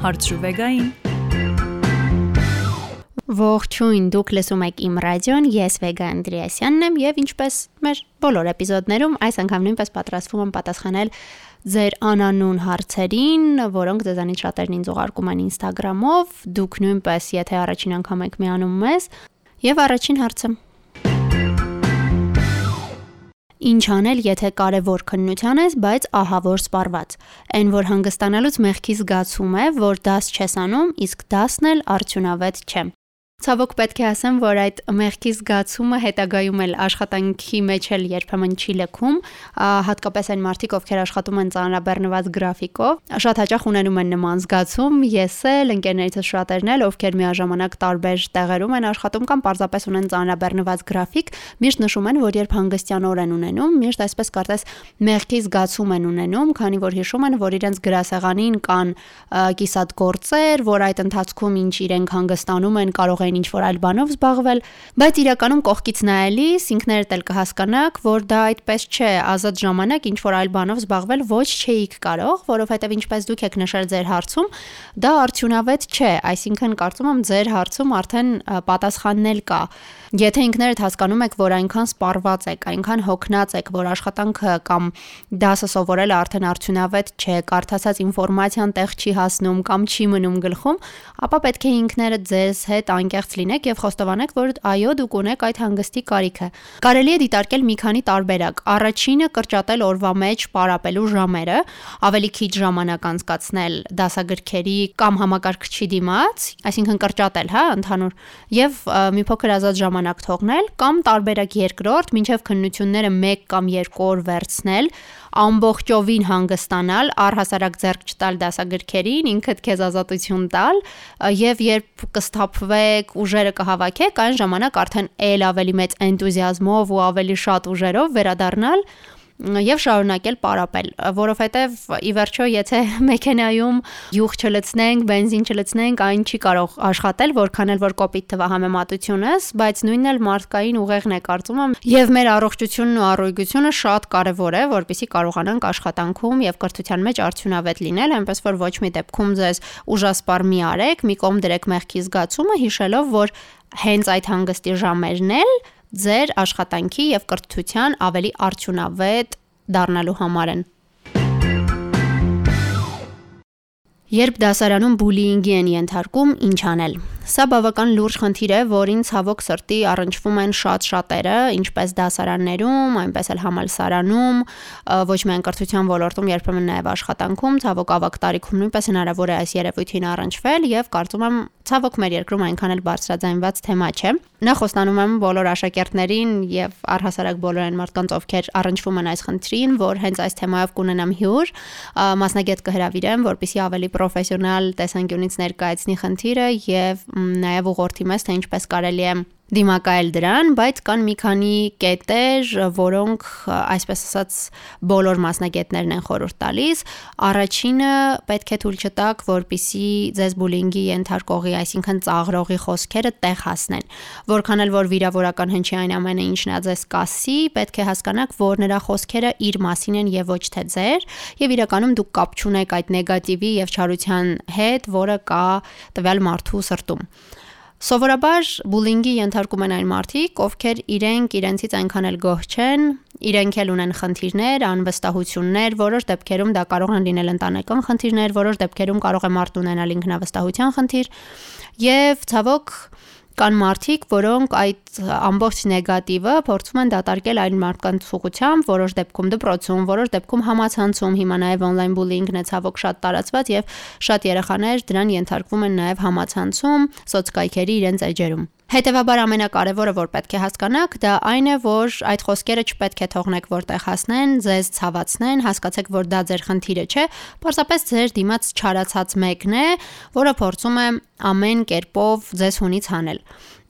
Հարցրուվեգային Ողջույն, դուք լսում եք իմ ռադիոն, ես Վեգա Անդրեասյանն եմ եւ ինչպես մեր բոլոր էպիզոդներում այս անգամ նույնպես պատրաստվում եմ պատասխանել ձեր անանուն հարցերին, որոնք ձեզանից շատերն ինձ ուղարկում են Instagram-ով, դուք նույնպես, եթե առաջին անգամ եք միանում մեզ, եւ առաջին հարցը Ինչ անել, եթե կարևոր քննության ես, բայց ահավոր սպառված։ Այն որ հանգստանալուց մեղքի զգացում է, որ դաս չես անում, իսկ դասն էլ արդյունավետ չէ։ Ցավոք պետք է ասեմ, որ այդ մեղքի զգացումը հետագայում էլ աշխատանքի մեջ էլ երբեմն չի լքում, հատկապես այն մարդիկ, ովքեր աշխատում են ծանրաբեռնված գրաֆիկով, շատ հաճախ ունենում են նման զգացում, ես էլ, ընկերներիցս շատերն էլ, ովքեր միաժամանակ տարբեր տեղերում են աշխատում կամ պարզապես ունեն ծանրաբեռնված գրաֆիկ, միշտ նշում են, որ երբ հանգստյան օր են ունենում, միշտ այսպես կարծես մեղքի զգացում են ունենում, քանի որ հիշում են, որ իրենց գրասեղանին կան կիսատ գործեր, որ այդ ընթացքում ինչ իրենք հանգստանում են, կարող այն ինչ որ այլ բանով զբաղվել, բայց իրականում կողքից նայելիս ինքներդ էլ կհասկանաք, որ դա այդպես չէ, ազատ ժամանակ ինչ որ այլ բանով զբաղվել ոչ չէիք կարող, որովհետև ինչպես դուք եք նշել ձեր հարցում, դա արդյունավետ չէ, այսինքն կարծում եմ ձեր հարցում արդեն պատասխանն էլ կա։ Եթե ինքներդ հասկանում եք, որ այնքան սպառված եք, այնքան հոգնած եք, որ աշխատանքը կամ դասը սովորելը արդեն արդյունավետ չէ, կարդացած ինֆորմացիան տեղ չի հասնում կամ չի մնում գլխում, ապա պետք է ինքներդ ձեզ հետ անկեղծ լինեք եւ խոստովանեք, որ այո, դուք ունեք այդ հանգստի կարիքը։ Կարելի է դիտարկել մի քանի տարբերակ։ Առաջինը կրճատել օրվա մեջ պարապելու ժամերը, ավելի քիչ ժամանակ անցկացնել դասագրքերի կամ համակարգչի դիմաց, այսինքն կրճատել, հա, ընդհանուր, եւ մի փոքր ազատ ժամանակ թողնել կամ տարբերակ երկրորդ, մինչեւ քննությունները 1 կամ 2 օր վերցնել, ամբողջովին հանգստանալ, առհասարակ ձեռք չտալ դասագրքերին, ինքդ քեզ ազատություն տալ եւ երբ կստափվեք, ուժերը կհավաքեք, այն ժամանակ արդեն ել ավելի մեծ էնտուզիազմով ու ավելի շատ ուժերով վերադառնալ եւ շարունակել պարապել, որովհետեւ ի վերջո եթե մեքենայում յուղ չլցնենք, բենզին չլցնենք, այն չի կարող աշխատել, որքան էլ որ կոպիտ թվա համեմատությունս, բայց նույնն էլ մարդկային ուղեղն է կարծում եմ, եւ մեր առողջությունն ու առողջությունը շատ կարեւոր է, որpիսի կարողանանք աշխատանքում եւ կրթության մեջ արդյունավետ լինել, այնպես որ ոչ մի դեպքում ձեզ ուժասպառ մի արեք, մի կողմ դրեք մեղքի զգացումը, հիշելով, որ հենց այդ հանգստի ժամերն էլ ձեր աշխատանքի եւ կրթության ավելի արդյունավետ դառնալու համար են։ Երբ դասարանում բուլիինգի են ենթարկում, ինչ անել։ Սա բավական լուրջ խնդիր է, որին ցավոք սրտի առնչվում են շատ շատերը, ինչպես դասարաններում, այնպես էլ համալսարանում, ոչ միայն կրթության ոլորտում, երբեմն նաև աշխատանքում, ցավոք ավակ տարիքում նույնպես հնարավոր է այս երևույթին առնչվել եւ կարծում եմ ցավոք մեր երկրում այնքան էլ բարձրաձայնված թեմա չէ։ Նախ խոստանում եմ բոլոր աշակերտներին եւ առհասարակ բոլոր այն մարդկանց, ովքեր առնչվում են այս խնդրին, որ հենց այս թեմայով կունենամ հյուր, մասնագետ կհրավիրեմ, որպեսզի ավելի պրոֆեսիոնալ տեսանկյունից ներկայացնի խնդիրը եւ նաև ուղղորդի մեզ, թե ինչպես կարելի է դիմակայել դրան, բայց կան մի քանի կետեր, որոնք այսպես ասած բոլոր մասնագետներն են խորհուրդ տալիս։ Առաջինը պետք է թույլ չտաք, որpիսի ձեզ բուլինգի ենթարկողի, այսինքն ծաղրողի խոսքերը տեղ հասնեն։ Որքան էլ որ վիրավորական հնչի այն ամենը, ինչն է ձեզ կասի, պետք է հասկանաք, որ նրա խոսքերը իր մասին են եւ ոչ թե ձեր, եւ իրականում դուք կապ չունեք այդ նեգատիվի եւ չարության հետ, որը կա տվյալ մարդու սրտում։ Սովորաբար բուլինգի ենթարկում են այն մարդիկ, ովքեր իրենք իրենցից այնքան էլ գոհ չեն, իրենք էլ ունեն խնդիրներ, անվստահություններ, որոշ դեպքերում դա կարող են լինել ընտանեկան խնդիրներ, որոշ դեպքերում կարող է մարդ ունենալ ինքնավստահության խնդիր, եւ ցավոք Կան մարդիկ, որոնք այդ ամբողջ նեգատիվը փորձում են դատարկել այն մարդկանց ուղղությամբ, որոշ դեպքում դպրոցում, որոշ դեպքում համացանցում, հիմա նաև on-line bullying-ն է ցավոք շատ տարածված եւ շատ երեխաներ դրան ենթարկվում են նաև համացանցում, սոցկայքերի իրենց էջերում։ Հետևաբար ամենակարևորը, որ պետք է հասկանաք, դա այն է, որ այդ խոսքերը չպետք է թողնեք որտեղ հասնեն, ձեզ ցավացնեն, հասկացեք, որ դա ձեր խնդիրը չէ, պարզապես ձեր դիմաց չարացած մեկն է, որը փորձում է ամեն կերպով ձեզ հունից հանել։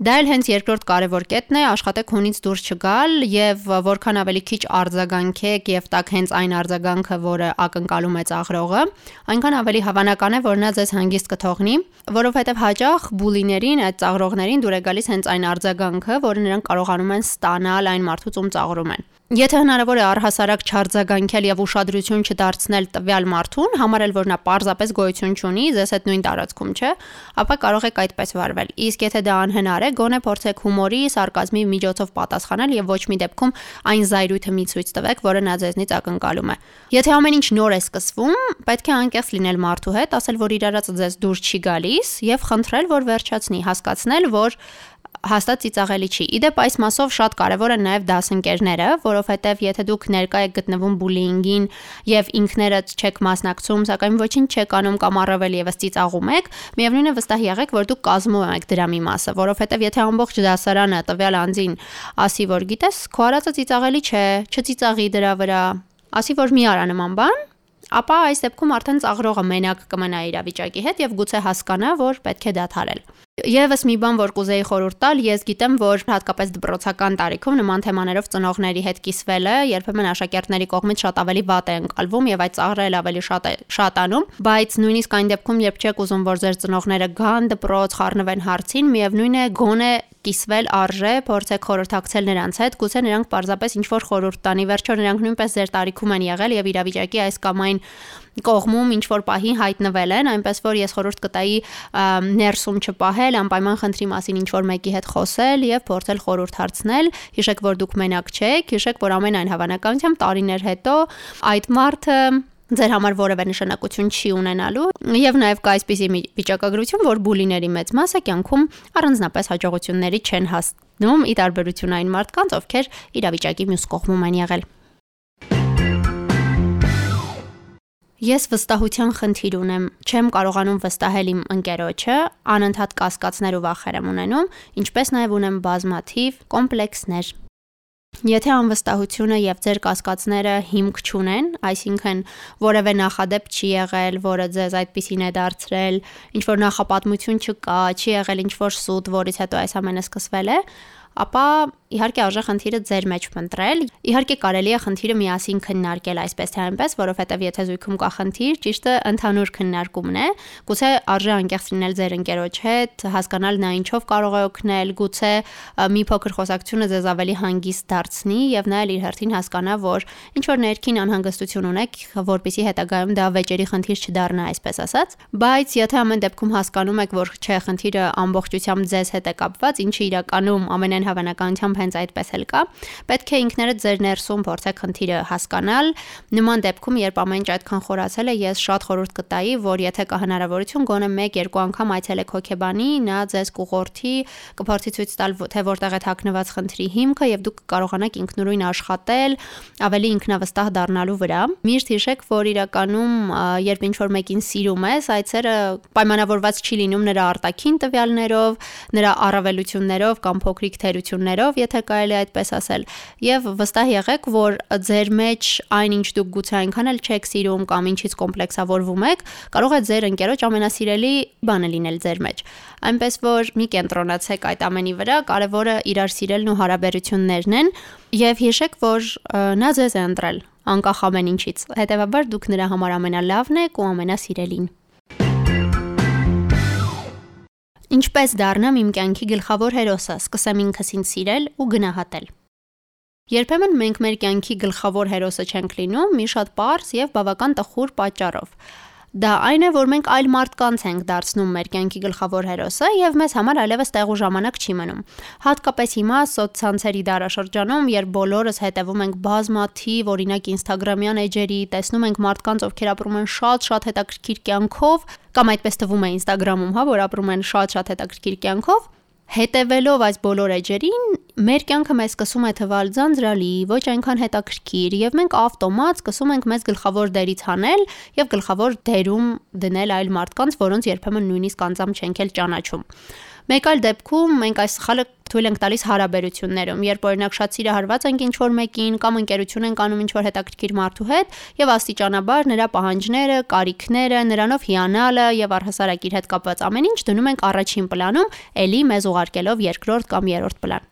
Դա էլ հենց երկրորդ կարևոր կետն է, աշխատեք հունից դուրս չգալ եւ որքան ավելի քիչ արձագանքեք եւ տակ հենց այն արձագանքը, որը ակնկալում է ծաղրողը, այնքան ավելի հավանական է, որ նա ձեզ հանգիստ կթողնի, որովհետեւ հաճախ բուլիներին, այդ ծաղրողներին դուր է գալիս հենց այն արձագանքը, որը նրանք կարողանում են ստանալ այն մարդուց, ում ծաղրում են։ Եթե հնարավոր է առհասարակ չարձագանքել եւ ուշադրություն չդարձնել տվյալ մարդուն, համարել որ նա պարզապես գոյություն չունի, ձեզ հետ նույն տարածքում չէ, ապա կարող եք այդպես վարվել։ Իսկ եթե դա անհնար է, գոնե փորձեք հումորի, սարկազմի միջոցով պատասխանել եւ ոչ մի դեպքում այն զայրույթը մի ցույց տվեք, որը նա ձեզնից ակնկալում է։ Եթե ամեն ինչ նոր է սկսվում, պետք է անկեղծ լինել մարդու հետ, ասել որ իր արածը ձեզ դուր չի գալիս եւ խնդրել որ վերջացնի, հասկացնել, որ հաստատ ծիծաղելի չի։ Իդեպ այս մասով շատ կարևոր են նաև դասընկերները, որովհետև եթե դուք ներկա եք գտնվում բուլինգին եւ ինքներդ չեք մասնակցում, սակայն ոչինչ չեք անում կամ առավել եւս ծիծաղում եք, միևնույն է վստահ եղեք, որ դուք կազմում եք դրա մի մասը, որովհետև եթե ամբողջ դասարանը տվյալ անձին ասի, որ գիտես, քո արածը ծիծաղելի չէ, չծիծաղի դրա վրա, ասի որ մի արա նման բան, ապա այս դեպքում արդեն ծաղրողը մենակ կմնա իրավիճակի հետ եւ գուցե հասկանա, որ պետք է դադարել։ Եվս մի բան, որ կուզեի խորհուրդ տալ, ես գիտեմ, որ հատկապես դպրոցական տարիքում նման թեմաներով ծնողների հետ կիսվելը երբեմն աշակերտների կողմից շատ ավելի վատ է ընկալվում եւ այդ ծաղրել ավելի շատ է շատանում, բայց նույնիսկ այն դեպքում, երբ չեք ուզում, որ ձեր ծնողները գան դպրոց, խառնվեն հարցին, միևնույն է գոնե կիսվել արժե, փորձեք խորհրդակցել նրանց հետ, գուցե նրանք պարզապես ինչ որ խորհուրդ տանի, վերջո նրանք նույնպես ձեր տարիքում են եղել եւ իրավիճակի այս կամ այն կողմում ինչ որ պահի հայտնվել են, այնպես որ ես խորհուրդ կտայի ներսում չպահել, անպայման խնդրի մասին ինչ որ մեկի հետ խոսել եւ փորձել խորհուրդ հարցնել։ Հիշեք, որ դուք մենակ չեք, հիշեք, որ ամենայն հավանականությամբ տարիներ հետո այդ մարդը ձեր համար որևէ նշանակություն չի ունենալու եւ նաեւ կա այսպիսի վիճակագրություն, որ բուլիների մեծ մասը կյանքում առանձնապես հաջողությունների չեն հասնում՝ ի տարբերություն այն մարդկանց, ովքեր իրավիճակի մյուս կողմում են եղել։ Ես վստահության խնդիր ունեմ։ Չեմ կարողանում վստահել իմ ընկերոջը, անընդհատ կասկածներ ու վախեր եմ ունենում, ինչպես նաև ունեմ բազմաթիվ կոմպլեքսներ։ Եթե անվստահությունը եւ ձեր կասկածները հիմք չունեն, այսինքն որևէ նախադեպ չի եղել, որը ձեզ այդպեսին է դարձրել, ինչ որ նախապատմություն չկա, չի եղել ինչ որ սուտ, որից հետո այս ամենը սկսվել է, ապա իհարկե արժե խնդիրը ձեր մեջ փնտրել։ Իհարկե կարելի է խնդիրը միասին քննարկել այսպես թե այնպես, որովհետև եթե զույգում կա խնդիր, ճիշտը ընդհանուր քննարկումն է։ Գուցե արժե անկեղծ լինել ձեր ընկերոջ հետ, հասկանալ նա ինչով կարող է օգնել, գուցե մի փոքր խոսակցությունը ձեզ ավելի հանգիստ դարձնի եւ նա էլ իր հերթին հասկանա, որ ինչ որ ներքին անհանգստություն ունեք, որpիսի հետագայում դա վեճերի խնդիր չդառնա, այսպես ասած։ Բայց եթե ամեն դեպքում հասկանում եք, որ չէ, խնդիրը ամբողջությամբ ձեզ հետ է կապված, ինչը իրականում ամենայն հավանականությամբ հենց այդպես էլ կա։ Պետք է ինքներդ ձեր ներսում փորձեք խնդիրը հասկանալ։ Նման դեպքում, երբ ամեն ինչ այդքան խորացել է, ես շատ խորհուրդ կտայի, որ եթե կա հնարավորություն, գոնե 1-2 անգամ այցելեք հոկեբանի, նա ձեզ կուղորթի, կփորձի ցույց տալ, թե որտեղ է թաքնված խնդրի հիմքը եւ դուք կարողանաք ինքնուրույն աշխատել, ավելի ինքնավստահ դառնալու վրա։ Միշտ հիշեք, որ իրականում երբ ինչ որ մեկին սիրում ես, այցերը պայմանավորված չի լինում նրա արտաքին տվյալներով, նրա առավելություններով կամ փոքրիկ թերություններով, եթե կարելի այդպես ասել։ Եվ վստահ եղեք, որ ձեր մեջ այնինչ դուք գուցե այնքան էլ չեք սիրում կամ ինչից կոմպլեքսավորվում եք, կարող է ձեր ընկերոջ ամենասիրելի բանը լինել ձեր մեջ։ Այնպես որ մի կենտրոնացեք այդ ամենի վրա, կարևորը իրար սիրելն ու հարաբերություններն են, եւ հիշեք, որ նա ձեզ է ընտրել անկախ ամեն ինչից։ Հետևաբար դուք նրա համար ամենալավն եք ու ամենասիրելին։ Ինչպես դառնամ իմ կյանքի գլխավոր հերոսը, սկսեմ ինքս ինձ սիրել ու գնահատել։ Երբեմն մենք մեր կյանքի գլխավոր հերոսը չենք լինում մի շատ པարզ եւ բավական տխուր պատճառով։ Դա այն է, որ մենք այլ մարդկանց ենք դարձնում մեր կյանքի գլխավոր հերոսը եւ մեզ համար այլևս տեղ ու ժամանակ չի մնում։ Հատկապես հիմա սոցցանցերի դարաշրջանում, երբ բոլորս հետևում ենք բազմաթիվ օրինակ Instagram-յան էջերի, տեսնում ենք մարդկանց, ովքեր ապրում են շատ-շատ հետաքրքիր կյանքով, կամ այդպես թվում է Instagram-ում, հա, որ ապրում են շատ-շատ հետաքրքիր կյանքով, հետևելով այս բոլոր էջերին, մեր կյանքը մեզ սկսում է թվալ ձանձրալի, ոչ այնքան հետաքրքիր, եւ մենք ավտոմատ սկսում ենք մեզ գլխավոր դերից հանել եւ գլխավոր դերում դնել այլ մարդկանց, որոնց երբեմն նույնիսկ անձամբ չենք էլ ճանաչում։ Մեկ այլ դեպքում մենք այս սխալը թույլ ենք տալիս հարաբերություններում, երբ օրինակ շատ սիրահարված ենք ինչ-որ մեկին կամ ընկերություն ենք անում ինչ-որ հետաքրքիր մարդու հետ եւ աստիճանաբար նրա պահանջները, կարիքները, նրանով հիանալը եւ առհասարակ իր հետ կապված ամեն ինչ դնում ենք առաջին պլանում, ելի մեզ ուղարկելով երկրորդ կամ երրորդ պլան։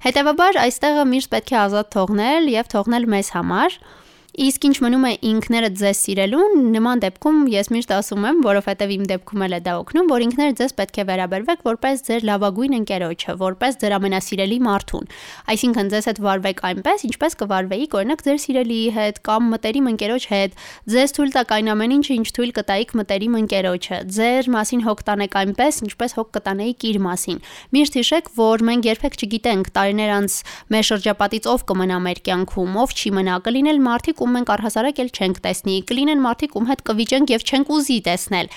Հետևաբար այստեղը միշտ պետք է ազատ թողնել եւ թողնել մեզ համար Իսկ ինչ մնում է ինքներդ ձեզ սիրելուն, նման դեպքում ես միշտ ասում եմ, որովհետև իմ դեպքում էլ է դա օգնում, որ ինքներդ ձեզ պետք է վերաբերվեք որպես ձեր լավագույն ընկերոջը, որպես ձեր ամենասիրելի մարդուն։ Այսինքն ձեզ հետ վարվեք այնպես, ինչպես կվարվեիք օրինակ ձեր սիրելիի հետ կամ մտերիմ ընկերոջ հետ։ Ձեզ թույլ տաք այն ամեն ինչը, ինչ թույլ կտայիք մտերիմ ընկերոջը։ Ձեր մասին հոգ տանեք այնպես, ինչպես հոգ կտանեիք իր մասին։ Միշտ հիշեք, որ մենք երբեք չգիտենք տարիներ անց մեր շրջապատից ով կմնա մեր կյանքում, ով չի մնա, կլինել մարդիկ, ում մենք առհասարակ էլ չենք տեսնի, կլինեն մարդիկ, ում հետ կվիճենք եւ չենք ուզի տեսնել։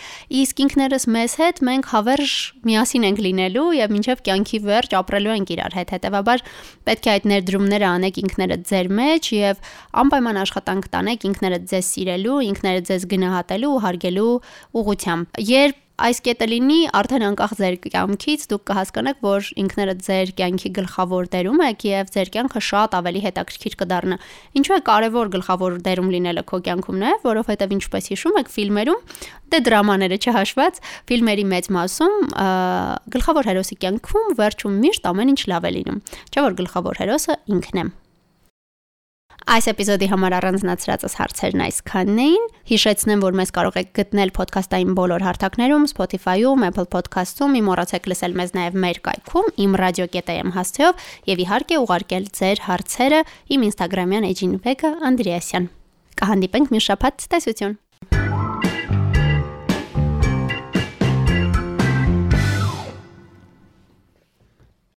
Իսկ ինքներս մեզ հետ մենք հավերժ միասին ենք լինելու եւ մինչեւ կյանքի վերջ ապրելու ենք իրար հետ։ Հետեւաբար պետք է այդ ներդրումները անեք ինքներդ ձեր մեջ եւ անպայման աշխատանք տանեք ինքներդ ձեզ սիրելու, ինքներդ ձեզ գնահատելու ու հարգելու ուղղությամբ։ Երբ այս կետը լինի, արդեն անկախ ձեր կյանքից դուք կհասկանաք, որ ինքներդ ձեր կյանքի գլխավոր դերում եք եւ ձեր կյանքը շատ ավելի հետաքրքիր կդառնա։ Ինչու է կարևոր գլխավոր դերում լինելը քո կյանքում նաեւ, որովհետեւ ինչպես հիշում եք ֆիլմերում, դե դրամաները չհաշված, ֆիլմերի մեծ մասում գլխավոր հերոսի կյանքում վերջում միշտ ամեն ինչ լավ է լինում։ Չէ՞ որ գլխավոր հերոսը ինքն է։ Այս էպիզոդի համար առանձնացրածս հարցերն այսքանն էին։ Հիշեցնեմ, որ մեզ կարող եք գտնել ոդքասթային բոլոր հարթակներում, Spotify-ում, Apple Podcast-ում, մի մոռացեք լսել մեզ նաև մեր կայքում imradio.am հասցեով եւ իհարկե ուղարկել ձեր հարցերը իմ Instagram-յան էջին վեկը Անդրեասյան։ Կհանդիպենք մի շաբաթ տեսություն։